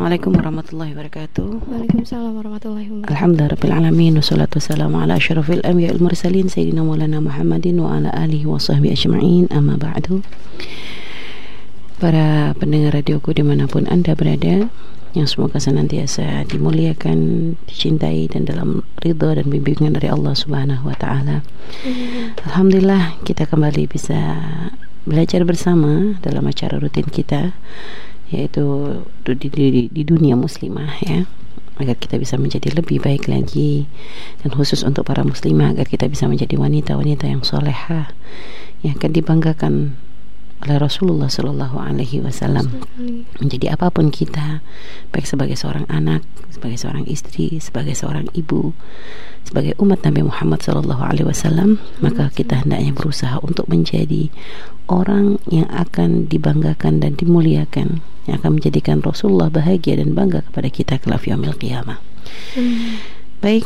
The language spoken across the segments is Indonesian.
Assalamualaikum warahmatullahi wabarakatuh. Waalaikumsalam warahmatullahi wabarakatuh. Alhamdulillah rabbil alamin wassalatu wassalamu ala asyrafil anbiya'i wal mursalin sayyidina Maulana Muhammadin wa ala alihi wa sahbihi ajma'in amma ba'du. Para pendengar radioku di mana pun Anda berada yang semoga senantiasa dimuliakan, dicintai dan dalam ridho dan bimbingan dari Allah Subhanahu wa taala. Alhamdulillah kita kembali bisa belajar bersama dalam acara rutin kita yaitu di, di, di dunia muslimah ya. Agar kita bisa menjadi lebih baik lagi. Dan khusus untuk para muslimah agar kita bisa menjadi wanita-wanita yang soleha. Yang akan dibanggakan oleh Rasulullah Shallallahu Alaihi Wasallam menjadi apa pun kita baik sebagai seorang anak sebagai seorang istri sebagai seorang ibu sebagai umat Nabi Muhammad Shallallahu Alaihi Wasallam maka kita hendaknya berusaha untuk menjadi orang yang akan dibanggakan dan dimuliakan yang akan menjadikan Rasulullah bahagia dan bangga kepada kita kelak yaumil qiyamah. Hmm. Baik,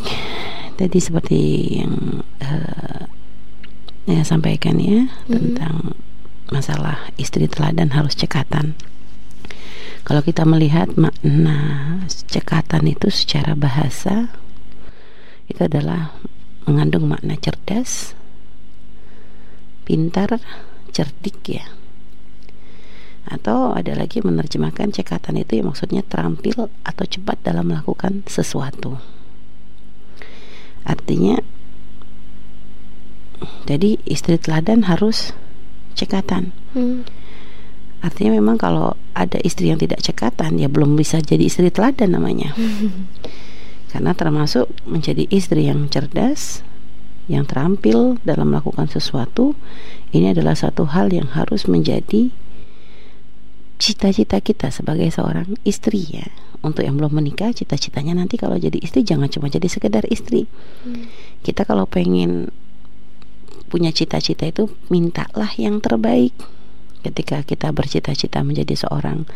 tadi seperti yang uh, saya sampaikan ya hmm. tentang masalah istri teladan harus cekatan. Kalau kita melihat makna cekatan itu secara bahasa itu adalah mengandung makna cerdas, pintar, cerdik ya. Atau ada lagi menerjemahkan cekatan itu yang maksudnya terampil atau cepat dalam melakukan sesuatu. Artinya jadi istri teladan harus cekatan. Hmm. Artinya memang kalau ada istri yang tidak cekatan ya belum bisa jadi istri teladan namanya. Hmm. Karena termasuk menjadi istri yang cerdas, yang terampil dalam melakukan sesuatu, ini adalah satu hal yang harus menjadi cita-cita kita sebagai seorang istri ya. Untuk yang belum menikah, cita-citanya nanti kalau jadi istri jangan cuma jadi sekedar istri. Hmm. Kita kalau pengen punya cita-cita itu mintalah yang terbaik. Ketika kita bercita-cita menjadi seorang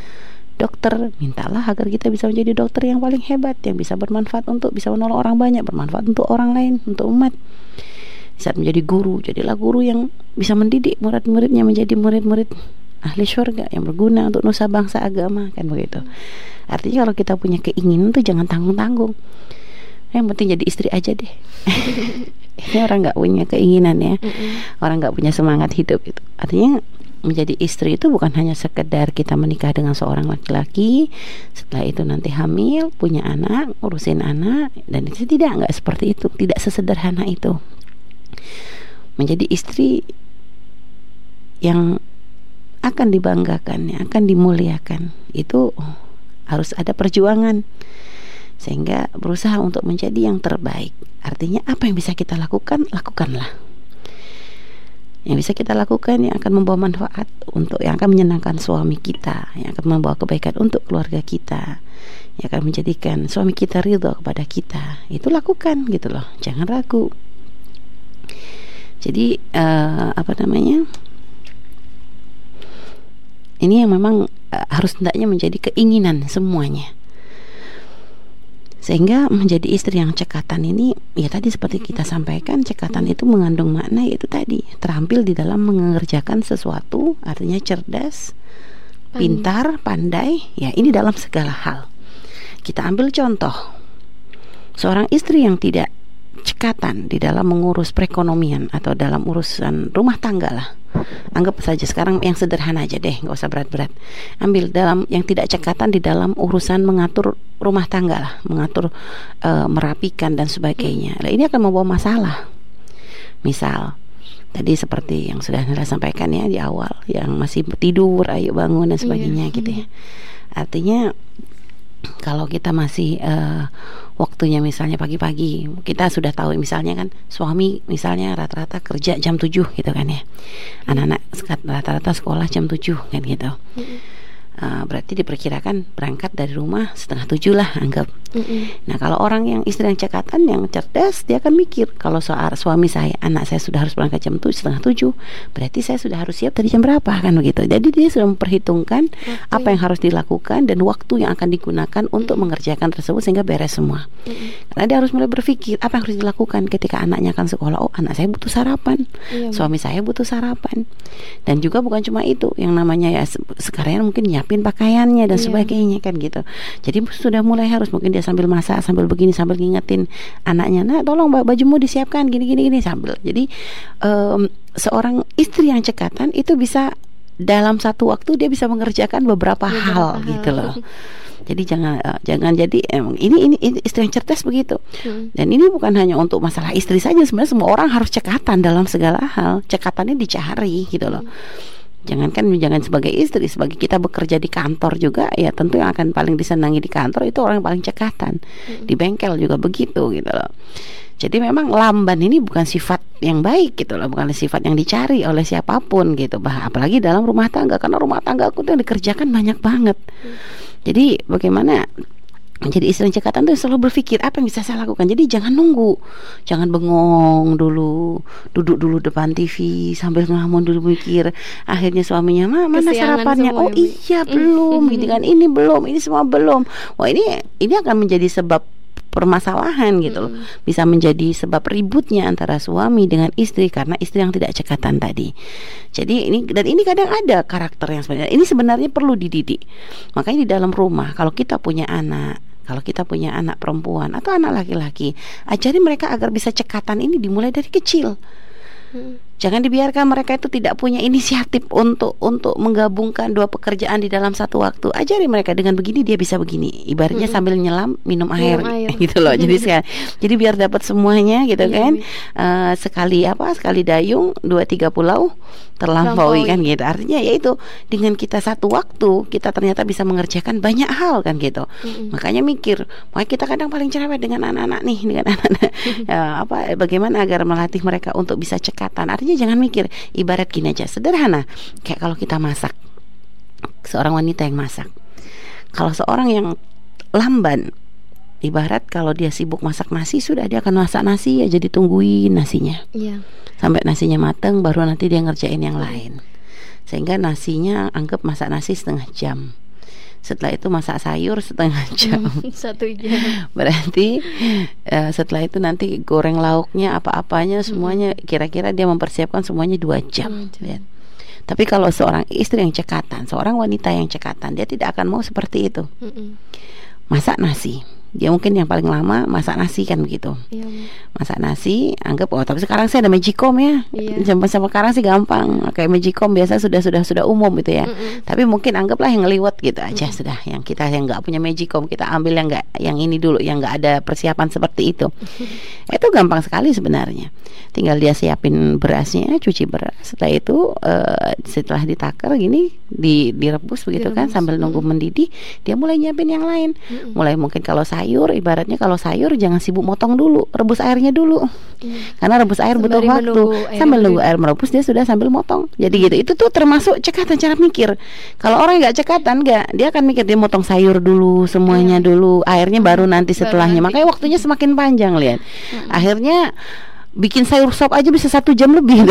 dokter, mintalah agar kita bisa menjadi dokter yang paling hebat, yang bisa bermanfaat untuk bisa menolong orang banyak, bermanfaat untuk orang lain, untuk umat. Saat menjadi guru, jadilah guru yang bisa mendidik murid-muridnya menjadi murid-murid ahli surga yang berguna untuk nusa bangsa agama kan begitu. Artinya kalau kita punya keinginan tuh jangan tanggung-tanggung. Yang penting jadi istri aja deh. ini orang nggak punya keinginan ya. Mm-hmm. orang nggak punya semangat hidup itu artinya menjadi istri itu bukan hanya sekedar kita menikah dengan seorang laki-laki setelah itu nanti hamil punya anak urusin anak dan itu tidak nggak seperti itu. Tidak sesederhana itu. Menjadi istri yang akan dibanggakan yang akan dimuliakan itu harus ada perjuangan sehingga berusaha untuk menjadi yang terbaik. Artinya apa yang bisa kita lakukan, lakukanlah. Yang bisa kita lakukan yang akan membawa manfaat untuk yang akan menyenangkan suami kita, yang akan membawa kebaikan untuk keluarga kita, yang akan menjadikan suami kita ridho kepada kita. Itu lakukan gitu loh, jangan ragu. Jadi uh, apa namanya? Ini yang memang uh, harus hendaknya menjadi keinginan semuanya sehingga menjadi istri yang cekatan ini ya tadi seperti kita sampaikan cekatan itu mengandung makna yaitu tadi. Terampil di dalam mengerjakan sesuatu artinya cerdas pintar pandai ya ini dalam segala hal. Kita ambil contoh. Seorang istri yang tidak cekatan di dalam mengurus perekonomian atau dalam urusan rumah tangga lah. Anggap saja sekarang yang sederhana aja deh nggak usah berat-berat. Ambil dalam yang tidak cekatan di dalam urusan mengatur rumah tangga lah mengatur uh, merapikan dan sebagainya. Nah, ini akan membawa masalah. Misal tadi seperti yang sudah Nela sampaikan ya di awal yang masih tidur ayo bangun dan sebagainya iya. gitu ya. Artinya kalau kita masih uh, waktunya misalnya pagi-pagi kita sudah tahu misalnya kan suami misalnya rata-rata kerja jam 7 gitu kan ya. Anak-anak rata-rata sekolah jam 7 kan gitu. Uh, berarti diperkirakan berangkat dari rumah setengah tujuh lah anggap. Mm-hmm. Nah kalau orang yang istri yang cekatan yang cerdas dia akan mikir kalau soal suami saya anak saya sudah harus berangkat jam tujuh setengah tujuh berarti saya sudah harus siap dari jam berapa kan begitu. Jadi dia sudah memperhitungkan okay. apa yang harus dilakukan dan waktu yang akan digunakan untuk mm-hmm. mengerjakan tersebut sehingga beres semua. Mm-hmm. Karena dia harus mulai berpikir apa yang harus dilakukan ketika anaknya akan sekolah. Oh anak saya butuh sarapan, iya, suami saya butuh sarapan dan juga bukan cuma itu yang namanya ya sekarang mungkin nyiapin nyiapin pakaiannya dan Iya. sebagainya kan gitu. Jadi sudah mulai harus mungkin dia sambil masak, sambil begini, sambil ngingetin anaknya, nah tolong ba- bajumu disiapkan gini gini gini sambil. Jadi em, seorang istri yang cekatan itu bisa dalam satu waktu dia bisa mengerjakan beberapa, Beberapa hal, hal. gitu loh. Jadi jangan eh, jangan jadi emang ini, ini ini istri yang cerdas begitu. Mm. Dan ini bukan hanya untuk masalah istri saja sebenarnya semua orang harus cekatan dalam segala hal. Cekatannya dicari gitu loh. Jangankan jangan sebagai istri, sebagai kita bekerja di kantor juga ya tentu yang akan paling disenangi di kantor itu orang yang paling cekatan. Di bengkel juga begitu gitu loh. Jadi memang lamban ini bukan sifat yang baik gitu loh, bukan sifat yang dicari oleh siapa pun gitu. Bah, apalagi dalam rumah tangga karena rumah tangga aku tuh yang dikerjakan banyak banget. Jadi bagaimana menjadi istri cekatan tuh selalu berpikir apa yang bisa saya lakukan. Jadi jangan nunggu, jangan bengong dulu, duduk dulu depan TV sambil ngelamun dulu mikir. Akhirnya suaminya, "Ma, mana Kesiangan sarapannya?" Oh ya, iya belum, gitu kan. Ini belum, ini semua belum. Wah ini ini akan menjadi sebab permasalahan gitu loh. Bisa menjadi sebab ributnya antara suami dengan istri karena istri yang tidak cekatan tadi. Jadi ini dan ini kadang ada karakter yang sebenarnya ini sebenarnya perlu dididik. Makanya di dalam rumah kalau kita punya anak kalau kita punya anak perempuan atau anak laki-laki, ajari mereka agar bisa cekatan ini dimulai dari kecil. Mm. Jangan dibiarkan mereka itu tidak punya inisiatif untuk untuk menggabungkan dua pekerjaan di dalam satu waktu. Ajari mereka dengan begini dia bisa begini. Ibaratnya sambil nyelam minum air, air. gitu loh. Jadi sekali, jadi biar dapat semuanya gitu Iya, kan. iya. Eh, sekali apa? Sekali dayung dua tiga pulau terlampaui kan gitu. Artinya yaitu dengan kita satu waktu kita ternyata bisa mengerjakan banyak hal kan gitu. Mm-mm. Makanya mikir, makanya kita kadang paling cerewet dengan anak-anak nih, dengan anak-anak Ya, apa bagaimana agar melatih mereka untuk bisa cekatan. Artinya jangan mikir ibarat gini aja, sederhana. Kayak kalau kita masak. Seorang wanita yang masak. Kalau seorang yang lamban Ibarat kalau dia sibuk masak nasi sudah dia akan masak nasi ya jadi tungguin nasinya Iya. sampai nasinya mateng baru nanti dia ngerjain yang lain sehingga nasinya anggap masak nasi setengah jam setelah itu masak sayur setengah jam Satu jam. berarti eh, setelah itu nanti goreng lauknya apa-apanya semuanya kira-kira dia mempersiapkan semuanya dua jam, Dua jam. lihat. tapi kalau seorang istri yang cekatan seorang wanita yang cekatan dia tidak akan mau seperti itu Mm-mm. masak nasi dia mungkin yang paling lama masak nasi kan begitu. Iya. Masak nasi anggap oh tapi sekarang saya ada magicom ya. Iya. sama sekarang sih gampang kayak magicom biasa sudah sudah sudah umum gitu ya. Mm-mm. tapi mungkin anggaplah yang ngeliwat gitu aja sudah yang kita yang nggak punya magicom kita ambil yang nggak yang ini dulu yang nggak ada persiapan seperti itu. Itu gampang sekali sebenarnya. Tinggal dia siapin berasnya cuci beras. Setelah itu eh, setelah ditakar gini di direbus begitu kan Direbus, sambil nunggu mendidih dia mulai nyiapin yang lain. Mm-mm. mulai mungkin kalau sayur ibaratnya kalau sayur jangan sibuk motong dulu rebus airnya dulu. Iya. karena rebus air butuh Sembari waktu air sambil nunggu air merebus dia sudah sambil motong. Jadi gitu itu tuh termasuk cekatan cara mikir. Kalau orang nggak cekatan nggak dia akan mikir dia motong sayur dulu semuanya Iya. dulu airnya baru nanti baru setelahnya. nanti. makanya waktunya semakin panjang lihat. Akhirnya bikin sayur sop aja bisa satu jam lebih.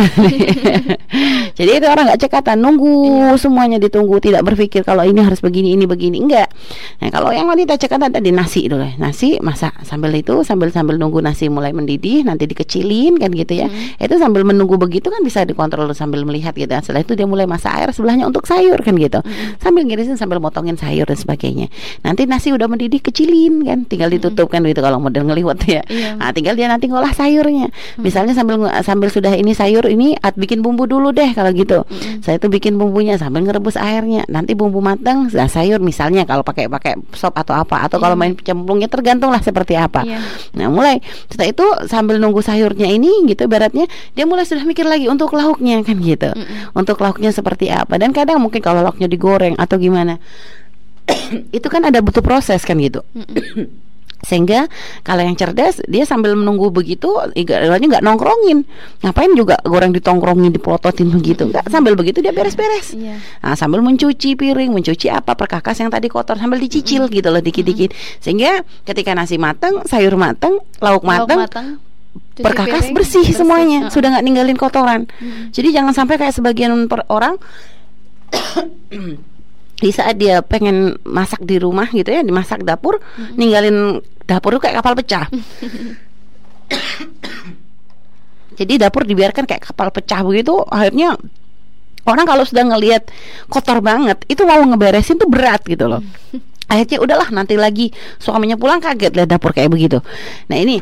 Jadi itu orang nggak cekatan nunggu semuanya ditunggu tidak berpikir kalau ini harus begini ini begini enggak. Nah kalau yang wanita cekatan tadi nasi dulu. Ya. nasi masak. Sambil itu sambil sambil nunggu nasi mulai mendidih nanti dikecilin kan gitu ya. Itu sambil menunggu begitu kan bisa dikontrol sambil melihat gitu. Kan. setelah itu dia mulai masak air sebelahnya untuk sayur kan gitu. Sambil ngirisin sambil motongin sayur dan sebagainya. Nanti nasi udah mendidih kecilin kan. Tinggal ditutup kan gitu kalau model ngeliwat ya. Iya. Nah, tinggal dia nanti ngolah sayurnya. Misalnya sambil sambil sudah ini sayur ini at bikin bumbu dulu deh kalau gitu. Saya tuh bikin bumbunya sambil ngerebus airnya. Nanti bumbu matang, nah sayur misalnya kalau pakai pakai sop atau apa atau kalau Iya. main cemplungnya tergantung lah seperti apa. Iya. Nah, mulai setelah itu sambil nunggu sayurnya ini gitu baratnya dia mulai sudah mikir lagi untuk lauknya kan gitu. Untuk lauknya seperti apa. Dan kadang mungkin kalau lauknya digoreng atau gimana itu kan ada butuh proses kan gitu sehingga kalau yang cerdas dia sambil menunggu begitu ibaratnya nggak nongkrongin ngapain juga goreng ditongkrongin dipelototin begitu nggak sambil begitu dia beres-beres Iya. Nah, sambil mencuci piring, mencuci apa perkakas yang tadi kotor sambil dicicil gitu loh dikit-dikit. Sehingga ketika nasi mateng, sayur mateng, lauk Lauk mateng, cuci perkakas piring, bersih, semuanya, Heeh. sudah nggak ninggalin kotoran. Mm. Jadi jangan sampai kayak sebagian per orang di saat dia pengen masak di rumah gitu ya, dimasak dapur, ninggalin dapur itu kayak kapal pecah. Jadi dapur dibiarkan kayak kapal pecah begitu, akhirnya Orang kalau sudah ngelihat kotor banget, itu mau ngeberesin tuh berat gitu loh. Akhirnya udahlah nanti lagi suaminya pulang kaget lihat dapur kayak begitu. Nah ini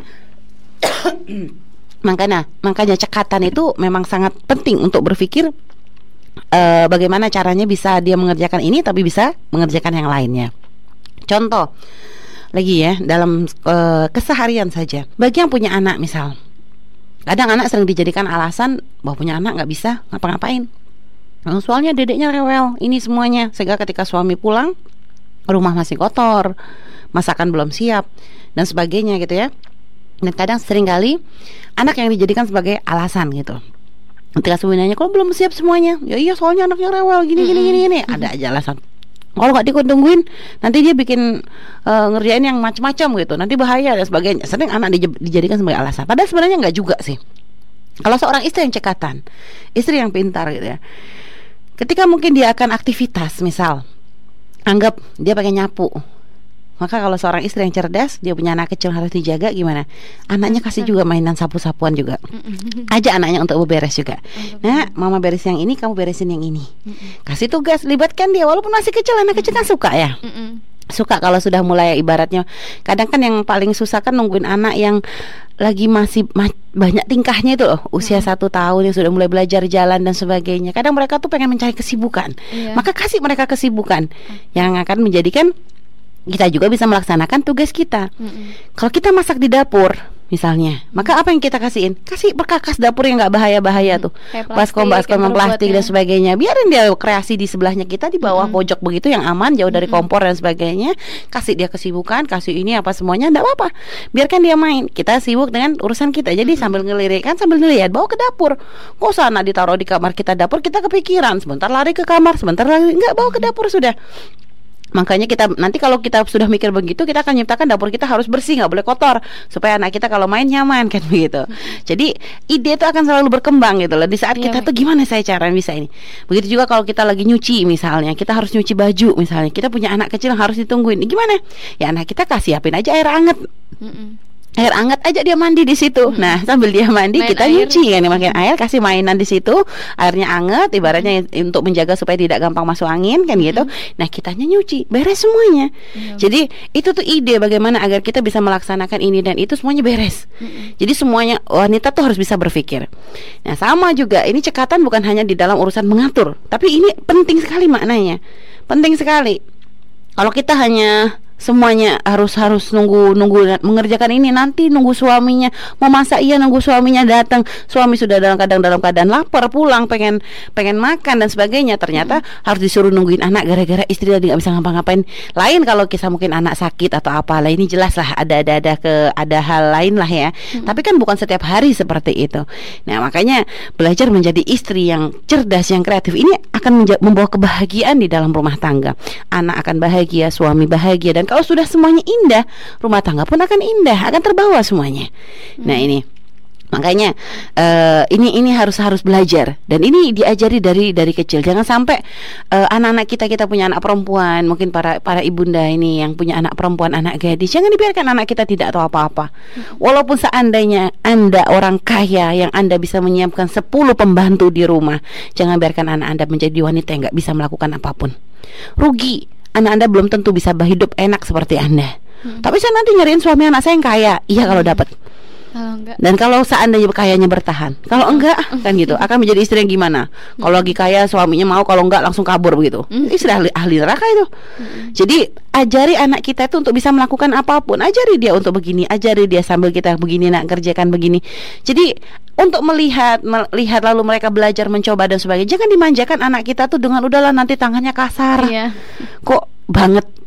makanya makanya cekatan itu memang sangat penting untuk berpikir eh, bagaimana caranya bisa dia mengerjakan ini tapi bisa mengerjakan yang lainnya. Contoh lagi ya dalam eh, keseharian saja. Bagi yang punya anak misal, kadang anak sering dijadikan alasan bahwa punya anak nggak bisa ngapa-ngapain. Nah, soalnya dedeknya rewel, ini semuanya sehingga ketika suami pulang rumah masih kotor, masakan belum siap dan sebagainya gitu ya. Dan kadang sering kali anak yang dijadikan sebagai alasan gitu. Ketika sebenarnya kalau belum siap semuanya, ya iya soalnya anaknya rewel gini gini gini gini, ada aja alasan. Kalau nggak ditungguin, nanti dia bikin uh, ngerjain yang macam-macam gitu, nanti bahaya dan sebagainya. Sering anak dij- dijadikan sebagai alasan. Padahal sebenarnya nggak juga sih. Kalau seorang istri yang cekatan, istri yang pintar gitu ya, ketika mungkin dia akan aktivitas, misal anggap dia pakai nyapu, maka kalau seorang istri yang cerdas, dia punya anak kecil harus dijaga gimana? Anaknya kasih juga mainan sapu-sapuan juga. Aja anaknya untuk beberes juga. Nah, mama beres yang ini, kamu beresin yang ini. Kasih tugas, libatkan dia walaupun masih kecil, anak kecil kan suka ya. Suka kalau sudah mulai ibaratnya. Kadang kan yang paling susah kan nungguin anak yang lagi masih ma- banyak tingkahnya itu loh usia satu tahun yang sudah mulai belajar jalan dan sebagainya kadang mereka tuh pengen mencari kesibukan Iya. maka kasih mereka kesibukan yang akan menjadikan kita juga bisa melaksanakan tugas kita. Kalau kita masak di dapur misalnya maka apa yang kita kasihin? Kasih perkakas dapur yang nggak bahaya bahaya tuh. Baskom plastik baskom yang plastik dan berbobotnya. sebagainya. Biarin dia kreasi di sebelahnya kita di bawah pojok begitu yang aman jauh dari kompor dan sebagainya. Kasih dia kesibukan kasih ini apa semuanya enggak apa-apa. Biarkan dia main. Kita sibuk dengan urusan kita. Jadi sambil ngelirik kan sambil ngelihat bawa ke dapur. Kok sana ditaruh di kamar kita dapur kita kepikiran. Sebentar lari ke kamar sebentar lari. Enggak bawa ke dapur sudah Makanya kita nanti kalau kita sudah mikir begitu kita akan nyiptakan dapur kita harus bersih nggak boleh kotor supaya anak kita kalau main nyaman kan begitu. Jadi ide itu akan selalu berkembang gitu loh. Di saat Iya, kita tuh gimana saya cara bisa ini. Begitu juga kalau kita lagi nyuci misalnya kita harus nyuci baju misalnya kita punya anak kecil yang harus ditungguin. Gimana? Ya anak kita kasih siapin aja air hangat air hangat aja dia mandi di situ. Nah, sambil dia mandi Main kita air. nyuci kan makin air kasih mainan di situ. Airnya hangat ibaratnya untuk menjaga supaya tidak gampang masuk angin kan gitu. Nah, kitanya nyuci, beres semuanya. Iya. Jadi, itu tuh ide bagaimana agar kita bisa melaksanakan ini dan itu semuanya beres. Jadi semuanya wanita tuh harus bisa berpikir. Nah, sama juga ini cekatan bukan hanya di dalam urusan mengatur, tapi ini penting sekali maknanya. Penting sekali. Kalau kita hanya semuanya harus harus nunggu nunggu mengerjakan ini. Nanti nunggu suaminya mau masak iya nunggu suaminya datang. Suami sudah dalam kadang dalam keadaan lapar pulang pengen pengen makan dan sebagainya. Ternyata harus disuruh nungguin anak gara-gara istri tadi nggak bisa ngapa-ngapain. Lain kalau kisah mungkin anak sakit atau apa lah ini jelas lah ada ada ada ke ada hal lain lah ya. Tapi kan bukan setiap hari seperti itu. Nah makanya belajar menjadi istri yang cerdas yang kreatif ini akan membawa kebahagiaan di dalam rumah tangga. Anak akan bahagia suami bahagia dan kalau sudah semuanya indah rumah tangga pun akan indah akan terbawa semuanya. Nah ini. Makanya eh, ini ini harus harus belajar. Dan ini diajari dari dari kecil. Jangan sampai eh, anak-anak kita kita punya anak perempuan. Mungkin para para ibunda ini yang punya anak perempuan anak gadis. Jangan dibiarkan anak kita tidak tahu apa-apa. Walaupun seandainya anda orang kaya yang anda bisa menyiapkan 10 pembantu di rumah jangan biarkan anak anda menjadi wanita yang nggak bisa melakukan apa pun. Rugi anak anda belum tentu bisa hidup enak seperti anda. Tapi saya nanti nyariin suami anak saya yang kaya. Iya kalau dapat Kalau enggak dan kalau seandainya kayanya bertahan, kalau enggak kan gitu, akan menjadi istri yang gimana? Kalau lagi kaya suaminya mau, kalau enggak langsung kabur begitu. Istri ahli, ahli neraka itu. Jadi ajari anak kita itu untuk bisa melakukan apa pun. Ajari dia untuk begini, ajari dia sambil kita begini nak kerjakan begini. Jadi untuk melihat melihat lalu mereka belajar mencoba dan sebagainya. Jangan dimanjakan anak kita tuh dengan udahlah nanti tangannya kasar. Iya Kok banget ba-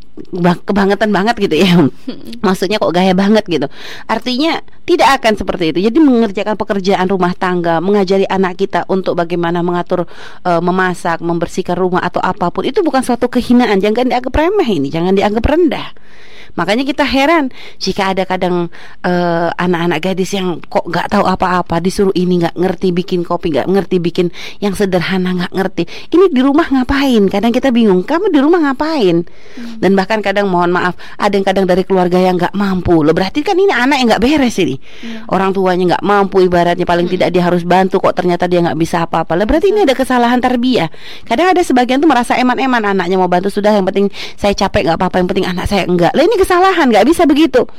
kebangetan banget gitu ya maksudnya kok gaya banget gitu artinya tidak akan seperti itu jadi mengerjakan pekerjaan rumah tangga mengajari anak kita untuk bagaimana mengatur eh, memasak membersihkan rumah atau apa pun itu bukan suatu kehinaan jangan dianggap remeh ini jangan dianggap rendah Makanya kita heran jika ada kadang eh, anak-anak gadis yang kok nggak tahu apa-apa disuruh ini nggak ngerti bikin kopi nggak ngerti bikin yang sederhana nggak ngerti. Ini di rumah ngapain? Kadang kita bingung. Kamu di rumah ngapain? Dan bahkan kadang mohon maaf ada yang kadang dari keluarga yang nggak mampu. Loh berarti kan ini anak yang nggak beres ini. Orang tuanya nggak mampu ibaratnya paling tidak dia harus bantu kok ternyata dia nggak bisa apa-apa. Lah berarti ini ada kesalahan tarbiyah. Kadang ada sebagian tuh merasa eman-eman anaknya mau bantu sudah yang penting saya capek nggak apa-apa yang penting anak saya enggak. Lah ini kesalahan nggak bisa begitu.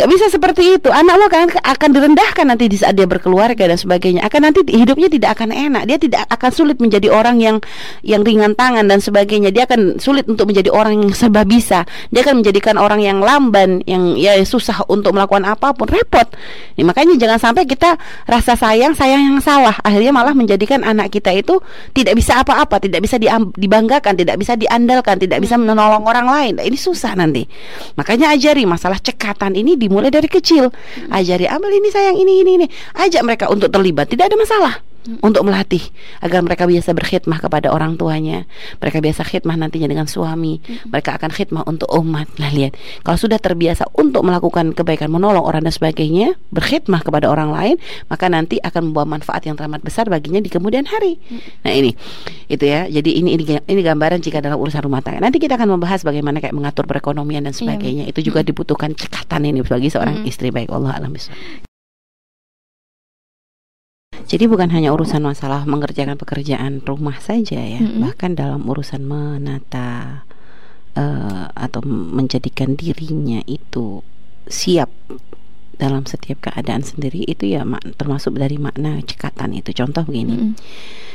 Nggak bisa seperti itu. Anak lo akan akan direndahkan nanti di saat dia berkeluarga dan sebagainya. Akan nanti hidupnya tidak akan enak. Dia tidak akan sulit menjadi orang yang yang ringan tangan dan sebagainya. Dia akan sulit untuk menjadi orang yang serba bisa. Dia akan menjadikan orang yang lamban, yang ya susah untuk melakukan apa pun, repot. Nih, makanya jangan sampai kita rasa sayang, sayang yang salah. Akhirnya malah menjadikan anak kita itu tidak bisa apa-apa, tidak bisa dibanggakan, tidak bisa diandalkan, tidak bisa menolong orang lain. Nah, ini susah nanti. Makanya ajari masalah cekatan ini dimulai dari kecil. Ajari ambil ini sayang ini ini ini. Ajak mereka untuk terlibat, tidak ada masalah. Untuk melatih agar mereka biasa berkhidmah kepada orang tuanya, mereka biasa khidmah nantinya dengan suami, mereka akan khidmah untuk umat. Nah lihat, kalau sudah terbiasa untuk melakukan kebaikan, menolong orang dan sebagainya, berkhidmah kepada orang lain, maka nanti akan membawa manfaat yang teramat besar baginya di kemudian hari. Nah ini, itu ya. Jadi ini ini ini gambaran jika dalam urusan rumah tangga. Nanti kita akan membahas bagaimana kayak mengatur perekonomian dan sebagainya. Itu juga dibutuhkan cekatan ini bagi seorang istri baik Allah alam bisawab. Jadi bukan hanya urusan masalah mengerjakan pekerjaan rumah saja ya, Mm-mm. bahkan dalam urusan menata eh, atau menjadikan dirinya itu siap dalam setiap keadaan sendiri itu ya mak- termasuk dari makna cekatan itu. Contoh begini, Mm-mm.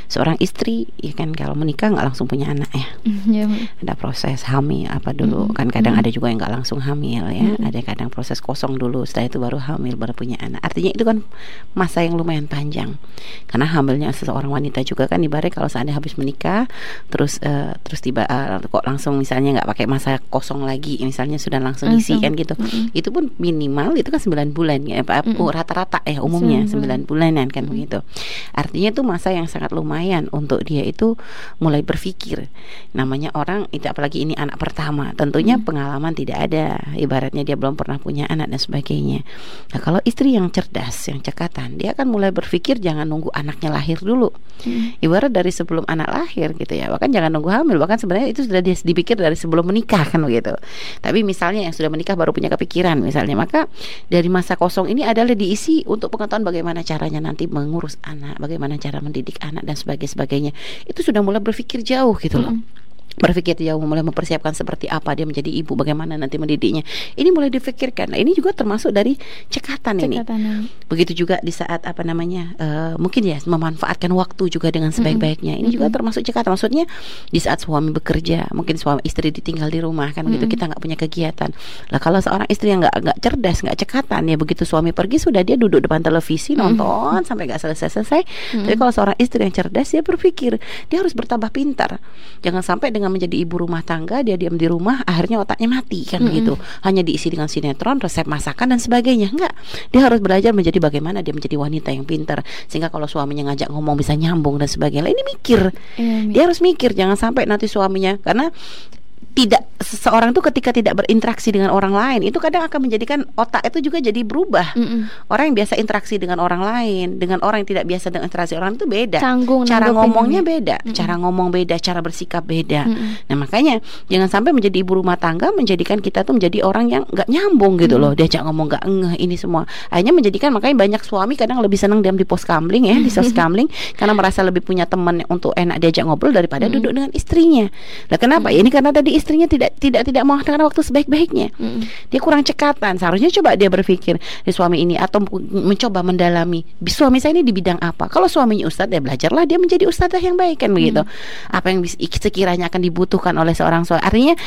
seorang istri ya kan kalau menikah nggak langsung punya anak ya, Ya, Bu. ada proses hamil apa dulu Mm-mm. kan kadang Mm-mm. ada juga yang nggak langsung hamil ya Mm-mm. ada kadang proses kosong dulu setelah itu baru hamil baru punya anak artinya itu kan masa yang lumayan panjang karena hamilnya seseorang wanita juga kan ibarat kalau seandainya habis menikah terus eh, terus tiba eh, kok langsung misalnya nggak pakai masa kosong lagi misalnya sudah langsung isi kan gitu Mm-mm. itu pun minimal itu kan 9 bulan ya apa- Mm-mm. oh, rata-rata ya umumnya Sembilan 9 bulanan kan begitu. Artinya itu masa yang sangat lumayan untuk dia itu mulai berpikir. Namanya orang itu apalagi ini anak pertama tentunya Hmm. pengalaman tidak ada. Ibaratnya dia belum pernah punya anak dan sebagainya. Nah kalau istri yang cerdas yang cekatan dia akan mulai berpikir jangan nunggu anaknya lahir dulu. Mm. ibarat dari sebelum anak lahir gitu ya. Bahkan jangan nunggu hamil bahkan sebenarnya itu sudah dia dipikir dari sebelum menikah kan begitu. Tapi misalnya yang sudah menikah baru punya kepikiran misalnya. Maka dari masa kosong ini adalah diisi untuk pengetahuan bagaimana caranya nanti mengurus anak bagaimana cara mendidik anak dan sebagainya itu sudah mulai berpikir jauh gitu loh Mm. Berpikir jauh mulai mempersiapkan seperti apa dia menjadi ibu bagaimana nanti mendidiknya ini mulai difikirkan nah, ini juga termasuk dari cekatan, ini Cekatan ini. begitu juga di saat apa namanya eh, mungkin ya memanfaatkan waktu juga dengan sebaik-baiknya ini juga Mm-mm. termasuk cekatan maksudnya di saat suami bekerja mungkin suami istri ditinggal di rumah kan begitu Mm-mm. kita nggak punya kegiatan lah kalau seorang istri yang nggak nggak cerdas nggak cekatan ya begitu suami pergi sudah dia duduk depan televisi Mm. nonton sampai nggak selesai-selesai tapi Mm. kalau seorang istri yang cerdas dia berpikir dia harus bertambah pintar jangan sampai dengan menjadi ibu rumah tangga dia diam di rumah akhirnya otaknya mati kan Mm-mm. begitu hanya diisi dengan sinetron resep masakan dan sebagainya. Enggak. Dia harus belajar menjadi bagaimana dia menjadi wanita yang pintar sehingga kalau suaminya ngajak ngomong bisa nyambung dan sebagainya. Ini mikir. Mi. dia harus mikir jangan sampai nanti suaminya karena tidak seseorang itu ketika tidak berinteraksi dengan orang lain itu kadang akan menjadikan otak itu juga jadi berubah Mm-mm. orang yang biasa interaksi dengan orang lain dengan orang yang tidak biasa dengan interaksi orang itu beda Canggung cara ngomongnya ini. beda Mm-mm. cara ngomong beda cara bersikap beda Mm-mm. nah makanya jangan sampai menjadi ibu rumah tangga menjadikan kita tuh menjadi orang yang nggak nyambung gitu loh diajak ngomong nggak ngeh ini semua akhirnya menjadikan makanya banyak suami kadang lebih senang diam di pos kamling ya di sos kamling karena merasa lebih punya teman untuk enak diajak ngobrol daripada Mm-mm. duduk dengan istrinya nah kenapa Ya, ini karena tadi istrinya tidak tidak tidak menggunakan waktu sebaik-baiknya. Mm-mm. dia kurang cekatan. Seharusnya coba dia berpikir di suami ini atau mencoba mendalami "Bi- suami saya ini di bidang apa? Kalau suaminya ustadz ya belajarlah dia menjadi ustadzah yang baik kan begitu. Apa yang sekiranya akan dibutuhkan oleh seorang suami. Artinya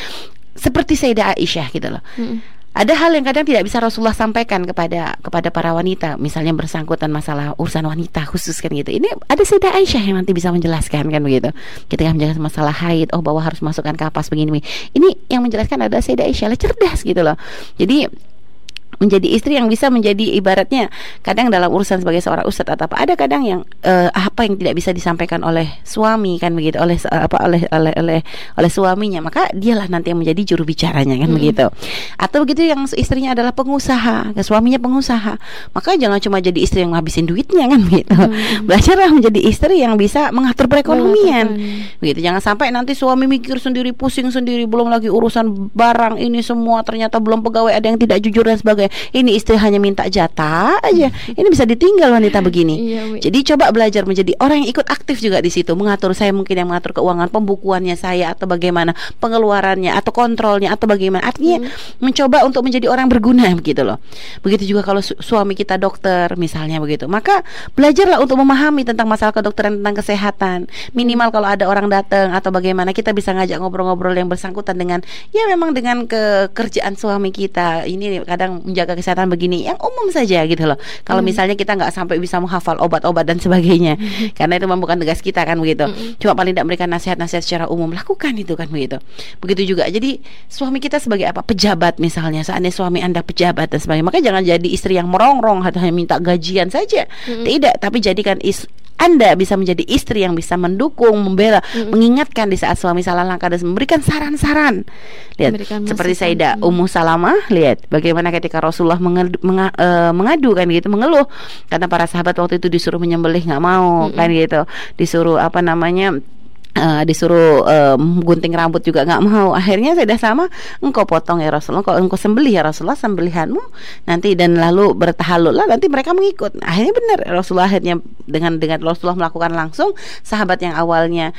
seperti Sayyidah Aisyah gitu loh. Mm-mm. Ada hal yang kadang tidak bisa Rasulullah sampaikan kepada kepada para wanita, misalnya bersangkutan masalah urusan wanita khusus kan gitu. Ini ada Sayyidah Aisyah yang nanti bisa menjelaskan kan begitu. Ketika menjelaskan masalah haid, oh bahwa harus masukkan kapas begini. begini. Ini yang menjelaskan ada Sayyidah Aisyah lah cerdas gitu loh. Jadi menjadi istri yang bisa menjadi ibaratnya kadang dalam urusan sebagai seorang ustadz atau apa ada kadang yang uh, apa yang tidak bisa disampaikan oleh suami kan begitu oleh apa oleh oleh oleh oleh suaminya maka dialah nanti yang menjadi juru bicaranya kan hmm. begitu atau begitu yang istrinya adalah pengusaha suaminya pengusaha maka jangan cuma jadi istri yang ngabisin duitnya kan begitu hmm. belajarlah menjadi istri yang bisa mengatur perekonomian hmm. begitu jangan sampai nanti suami mikir sendiri pusing sendiri belum lagi urusan barang ini semua ternyata belum pegawai ada yang tidak jujur dan sebagainya ini istri hanya minta jatah aja. Ini bisa ditinggal wanita begini. Iya, jadi coba belajar menjadi orang yang ikut aktif juga di situ. Mengatur saya mungkin yang mengatur keuangan pembukuannya saya atau bagaimana pengeluarannya atau kontrolnya atau bagaimana. Artinya hmm. mencoba untuk menjadi orang berguna begitu loh. Begitu juga kalau su suami kita dokter misalnya begitu. Maka belajarlah untuk memahami tentang masalah kedokteran tentang kesehatan. Minimal kalau ada orang datang atau bagaimana kita bisa ngajak ngobrol-ngobrol yang bersangkutan dengan ya memang dengan kekerjaan suami kita. Ini kadang menjaga kesehatan begini yang umum saja gitu loh. Kalau hmm. misalnya kita nggak sampai bisa menghafal obat-obat dan sebagainya, hmm. karena itu memang bukan tugas kita kan begitu. Hmm. Cuma paling tidak memberikan nasihat-nasihat secara umum lakukan itu kan begitu. Begitu juga. Jadi suami kita sebagai apa? Pejabat misalnya. Seandainya suami anda pejabat dan sebagainya, maka jangan jadi istri yang merongrong atau hanya minta gajian saja. Hmm. Tidak, tapi jadikan is anda bisa menjadi istri yang bisa mendukung, membela, mm-hmm. mengingatkan di saat suami salah langkah dan memberikan saran-saran. Lihat memberikan seperti Sayyidah Ummu Salamah, lihat bagaimana ketika Rasulullah mengadu, menga, uh, mengadu kan gitu, mengeluh. Karena para sahabat waktu itu disuruh menyembelih nggak mau mm-hmm. kan gitu, disuruh apa namanya Uh, disuruh um, gunting rambut juga nggak mau. Akhirnya sudah sama engkau potong ya Rasulullah engkau engkau sembelih ya Rasulullah sembelihanmu nanti. Dan lalu bertahalul lah nanti mereka mengikut. Akhirnya benar Rasulullah akhirnya dengan dengan Rasulullah melakukan langsung sahabat yang awalnya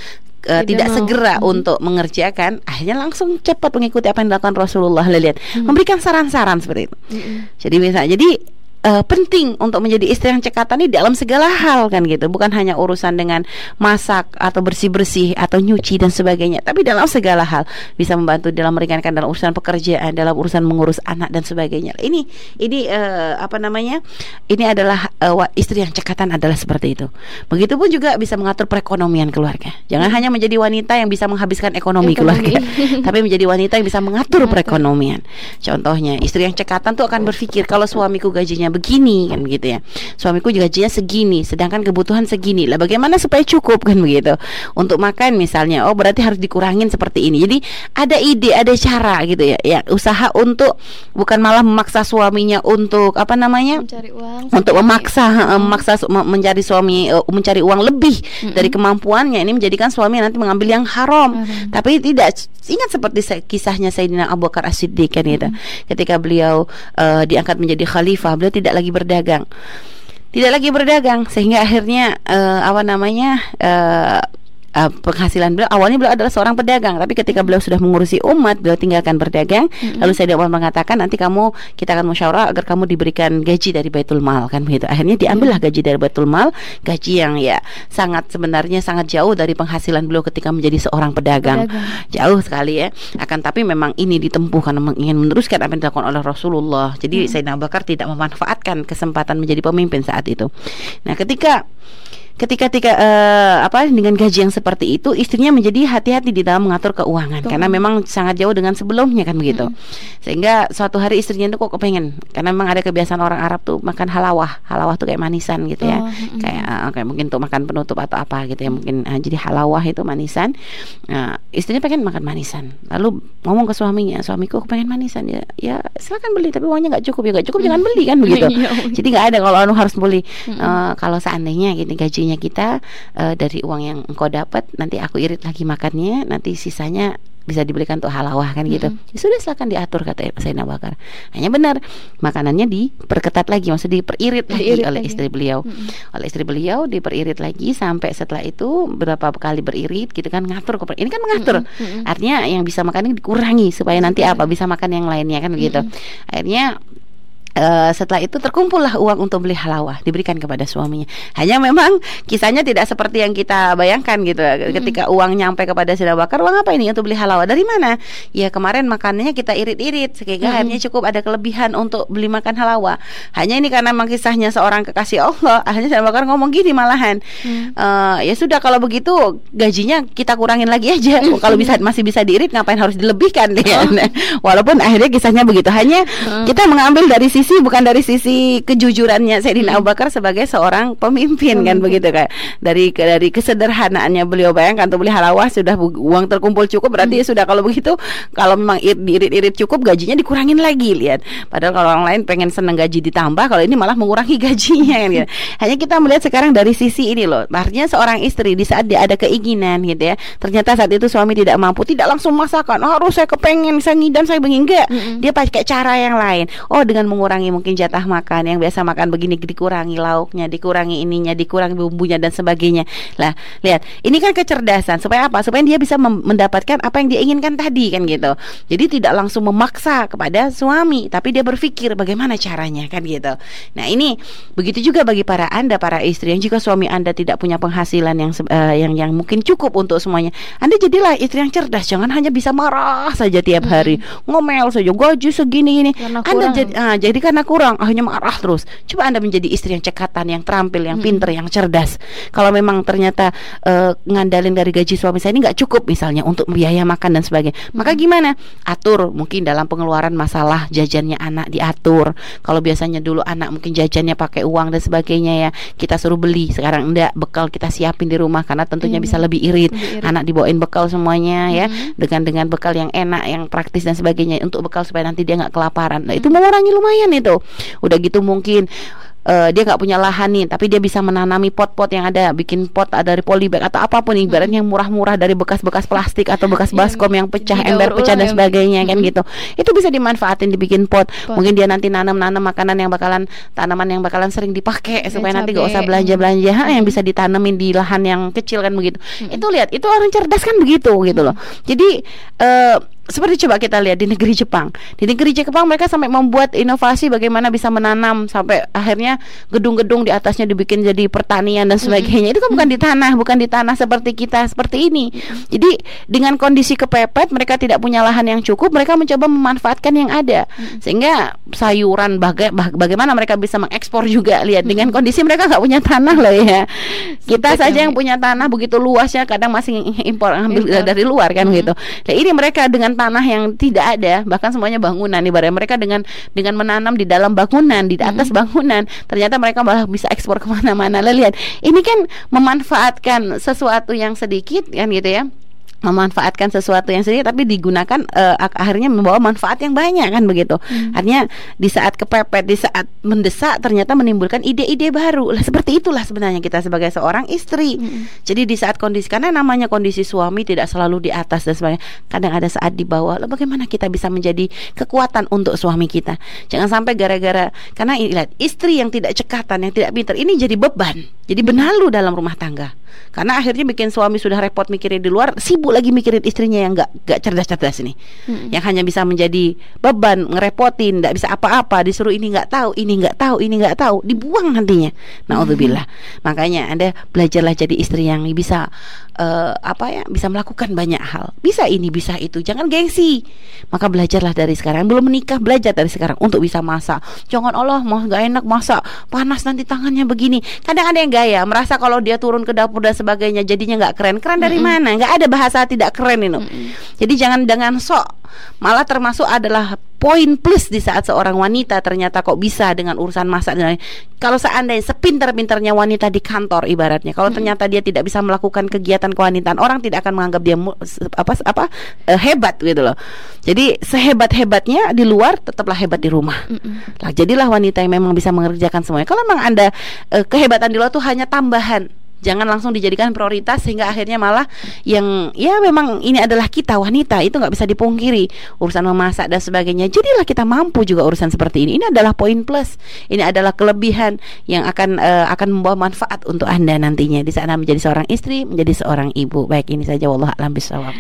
uh, tidak, tidak segera hmm. untuk mengerjakan akhirnya langsung cepat mengikuti apa yang dilakukan Rasulullah lihat hmm. memberikan saran-saran seperti itu hmm. jadi misalnya jadi uh, penting untuk menjadi istri yang cekatan ini dalam segala hal kan gitu. Bukan hanya urusan dengan masak atau bersih bersih atau nyuci dan sebagainya. Tapi dalam segala hal. Bisa membantu dalam meringankan dalam urusan pekerjaan dalam urusan mengurus anak dan sebagainya. Ini ini uh, apa namanya? Ini adalah uh, istri yang cekatan adalah seperti itu. Begitupun juga bisa mengatur perekonomian keluarga. Jangan hmm. hanya menjadi wanita yang bisa menghabiskan ekonomi, ekonomi. keluarga tapi menjadi wanita yang bisa mengatur. perekonomian. Contohnya istri yang cekatan tuh akan berpikir kalau suamiku gajinya begini kan begitu ya. Suamiku juga gajinya segini sedangkan kebutuhan segini. Lah bagaimana supaya cukup kan begitu? Untuk makan misalnya oh berarti harus dikurangin seperti ini. Jadi ada ide ada cara gitu ya. Ya usaha untuk bukan malah memaksa suaminya untuk apa namanya? Mencari uang untuk memaksa memaksa mencari suami uh, mencari uang lebih hmm. dari kemampuannya. Ini menjadikan suami nanti mengambil yang haram. Hmm. tapi tidak ingat seperti kisahnya Sayyidina Abu Bakar As-Siddiq kan gitu. Hmm. ketika beliau uh, diangkat menjadi khalifah beliau tidak lagi berdagang. Tidak lagi berdagang sehingga akhirnya uh, apa namanya uh, uh, penghasilan beliau awalnya beliau adalah seorang pedagang tapi ketika beliau sudah mengurusi umat beliau tinggalkan berdagang. Mm-hmm. lalu saya Umar mengatakan nanti kamu kita akan musyawarah agar kamu diberikan gaji dari Baitul Mal. Kan begitu. Akhirnya diambillah gaji dari Baitul Mal gaji yang ya sangat sebenarnya sangat jauh dari penghasilan beliau ketika menjadi seorang pedagang, pedagang. jauh sekali ya. Akan tapi memang ini ditempuh karena ingin meneruskan apa yang dilakukan oleh Rasulullah. Jadi mm-hmm. Sayyidina Abu Bakar tidak memanfaatkan kesempatan menjadi pemimpin saat itu. Nah ketika ketika tika, uh, apa dengan gaji yang seperti itu istrinya menjadi hati-hati di dalam mengatur keuangan. Tuh. karena memang sangat jauh dengan sebelumnya kan begitu. Hmm. sehingga suatu hari istrinya itu kok kepengen karena memang ada kebiasaan orang Arab tuh makan halawah. Halawah tuh kayak manisan gitu ya. Hmm. kayak uh, kayak mungkin tuh makan penutup atau apa gitu ya. Mungkin uh, jadi halawah itu manisan. Uh, istrinya pengen makan manisan. Lalu ngomong ke suaminya suamiku pengen manisan. Ya ya silakan beli tapi uangnya nggak cukup. Ya nggak cukup jangan beli kan begitu. Iya, jadi nggak ada kalau anu harus beli. Uh, kalau seandainya gini gajinya kita uh, dari uang yang engkau dapat nanti aku irit lagi makannya nanti sisanya bisa dibelikan untuk halawah kan gitu. Mm-hmm. Ya sudah silakan diatur kata Sayyidina Bakar. Hanya benar makanannya diperketat lagi, maksud diperirit lagi oleh lagi. istri beliau. Mm-hmm. Oleh istri beliau diperirit lagi sampai setelah itu berapa kali beririt gitu kan ngatur Ini kan mengatur. Mm-hmm. Artinya yang bisa makan ini dikurangi supaya nanti apa bisa makan yang lainnya kan begitu. Mm-hmm. Akhirnya Uh, setelah itu terkumpullah uang untuk beli halawah diberikan kepada suaminya. Hanya memang kisahnya tidak seperti yang kita bayangkan gitu. Hmm. Ketika uang nyampe kepada Sina Bakar, uang apa ini untuk beli halawah? Dari mana? Ya kemarin makanannya kita irit-irit sehingga hmm. akhirnya cukup ada kelebihan untuk beli makan halawah. Hanya ini karena memang kisahnya seorang kekasih Allah. Akhirnya Sina Bakar ngomong gini malahan, hmm. uh, ya sudah kalau begitu gajinya kita kurangin lagi aja. Hmm. kalau bisa masih bisa diirit, ngapain harus dilebihkan? Ya? Oh. Walaupun akhirnya kisahnya begitu. Hanya hmm. kita mengambil dari sisi sisi bukan dari sisi kejujurannya Sayyidina Hmm. Abu Bakar sebagai seorang pemimpin kan begitu kan. Dari dari kesederhanaannya beliau bayangkan untuk beli halawah sudah uang terkumpul cukup berarti ya sudah kalau begitu kalau memang ir- diirit-irit cukup gajinya dikurangin lagi lihat. Padahal kalau orang lain pengen seneng gaji ditambah kalau ini malah mengurangi gajinya kan gitu. Hanya kita melihat sekarang dari sisi ini loh. Artinya seorang istri di saat dia ada keinginan gitu ya. Ternyata saat itu suami tidak mampu, tidak langsung masakan. Oh, harus saya kepengen, saya ngidam, saya begini enggak. Mm-mm. Dia pakai cara yang lain. Oh, dengan mengurangi mungkin jatah makan yang biasa makan begini dikurangi lauknya, dikurangi ininya, dikurangi bumbunya dan sebagainya. Lah, lihat, ini kan kecerdasan. Supaya apa? Supaya dia bisa mendapatkan apa yang dia inginkan tadi kan gitu. Jadi tidak langsung memaksa kepada suami, tapi dia berpikir bagaimana caranya kan gitu. Nah, ini begitu juga bagi para Anda para istri yang jika suami Anda tidak punya penghasilan yang eh, yang yang mungkin cukup untuk semuanya. Anda jadilah istri yang cerdas, jangan hanya bisa marah saja tiap hari, ngomel saja gaji segini ini. Anda kurang. jadi ah, jadi karena kurang akhirnya marah terus. Coba Anda menjadi istri yang cekatan, yang terampil, yang pinter, yang cerdas. Kalau memang ternyata eh, ngandalin dari gaji suami saya ini nggak cukup misalnya untuk biaya makan dan sebagainya. Maka gimana? Atur mungkin dalam pengeluaran masalah jajannya anak diatur. Kalau biasanya dulu anak mungkin jajannya pakai uang dan sebagainya ya, kita suruh beli. Sekarang enggak, bekal kita siapin di rumah karena tentunya Hmm. bisa lebih irit. Lebih irit. Anak dibawain bekal semuanya ya Mhm. dengan dengan bekal yang enak, yang praktis dan sebagainya untuk bekal supaya nanti dia nggak kelaparan. Nah, itu mengurangi lumayan itu. Udah gitu mungkin eh, dia nggak punya lahan nih, tapi dia bisa menanami pot-pot yang ada, bikin pot dari polybag atau apa pun ibaratnya yang murah-murah dari bekas-bekas plastik atau bekas Yang baskom yang pecah, ember pecah dan ya, sebagainya kan gitu. Itu bisa dimanfaatin dibikin pot. Pot. Mungkin dia nanti nanam-nanam makanan yang bakalan tanaman yang bakalan sering dipakai supaya nanti gak usah belanja-belanja ha, yang bisa ditanemin di lahan yang kecil kan begitu. Itu lihat, itu orang cerdas kan begitu gitu loh. Jadi eh seperti coba kita lihat di negeri Jepang. Di negeri Jepang mereka sampai membuat inovasi bagaimana bisa menanam sampai akhirnya gedung-gedung di atasnya dibikin jadi pertanian dan sebagainya. Itu kan bukan di tanah, bukan di tanah seperti kita seperti ini. Jadi dengan kondisi kepepet mereka tidak punya lahan yang cukup, mereka mencoba memanfaatkan yang ada. Sehingga sayuran baga- bagaimana mereka bisa mengekspor juga lihat dengan kondisi mereka nggak punya tanah loh ya. Kita Sempit saja ya, yang punya tanah begitu luasnya kadang masih impor ambil Impor. dari luar kan Mhm. gitu. Nah, ini mereka dengan tanah yang tidak ada, bahkan semuanya bangunan. Ibaratnya mereka dengan dengan menanam di dalam bangunan, di atas bangunan, ternyata mereka malah bisa ekspor ke mana-mana. Lihat, ini kan memanfaatkan sesuatu yang sedikit kan gitu ya memanfaatkan sesuatu yang sedikit tapi digunakan ak- akhirnya membawa manfaat yang banyak kan begitu. Artinya di saat kepepet, di saat mendesak ternyata menimbulkan ide-ide baru. Lah seperti itulah sebenarnya kita sebagai seorang istri. Mm-mm. Jadi di saat kondisi karena namanya kondisi suami tidak selalu di atas dan sebagainya. Kadang ada saat di bawah. Lalu bagaimana kita bisa menjadi kekuatan untuk suami kita? Jangan sampai gara-gara karena lihat istri yang tidak cekatan, yang tidak pintar ini jadi beban. Jadi benalu dalam rumah tangga. Karena akhirnya bikin suami sudah repot mikirin di luar, sibuk lagi mikirin istrinya yang nggak nggak cerdas-cerdas ini. Mm-mm. Yang hanya bisa menjadi beban, ngerepotin, nggak bisa apa-apa, disuruh ini nggak tahu, ini nggak tahu, ini nggak tahu, dibuang nantinya. Naudzubillah. Makanya Anda belajarlah jadi istri yang bisa eh, apa ya, bisa melakukan banyak hal. Bisa ini, bisa itu. Jangan gengsi. Maka belajarlah dari sekarang. Belum menikah, belajar dari sekarang untuk bisa masak. Jangan Allah mau nggak enak masak, panas nanti tangannya begini. Kadang ada yang gaya, merasa kalau dia turun ke dapur dan sebagainya jadinya nggak keren. Keren dari Mm-mm. mana? Nggak ada bahasa tidak keren itu. Mm-mm. Jadi jangan dengan sok. Malah termasuk adalah poin plus di saat seorang wanita ternyata kok bisa dengan urusan masak dan lain. Kalau seandainya sepintar-pintarnya wanita di kantor ibaratnya, kalau ternyata dia tidak bisa melakukan kegiatan kewanitaan, orang tidak akan menganggap dia apa apa eh, hebat gitu loh. Jadi sehebat-hebatnya di luar tetaplah hebat di rumah. Mm-mm. Lah jadilah wanita yang memang bisa mengerjakan semuanya. Kalau memang Anda eh, kehebatan di luar tuh hanya tambahan. Jangan langsung dijadikan prioritas sehingga akhirnya malah yang ya memang ini adalah kita wanita itu nggak bisa dipungkiri urusan memasak dan sebagainya. Jadilah kita mampu juga urusan seperti ini. Ini adalah poin plus. Ini adalah kelebihan yang akan eh, akan membawa manfaat untuk anda nantinya di saat anda menjadi seorang istri, menjadi seorang ibu. Baik ini saja wallah alam bisawab.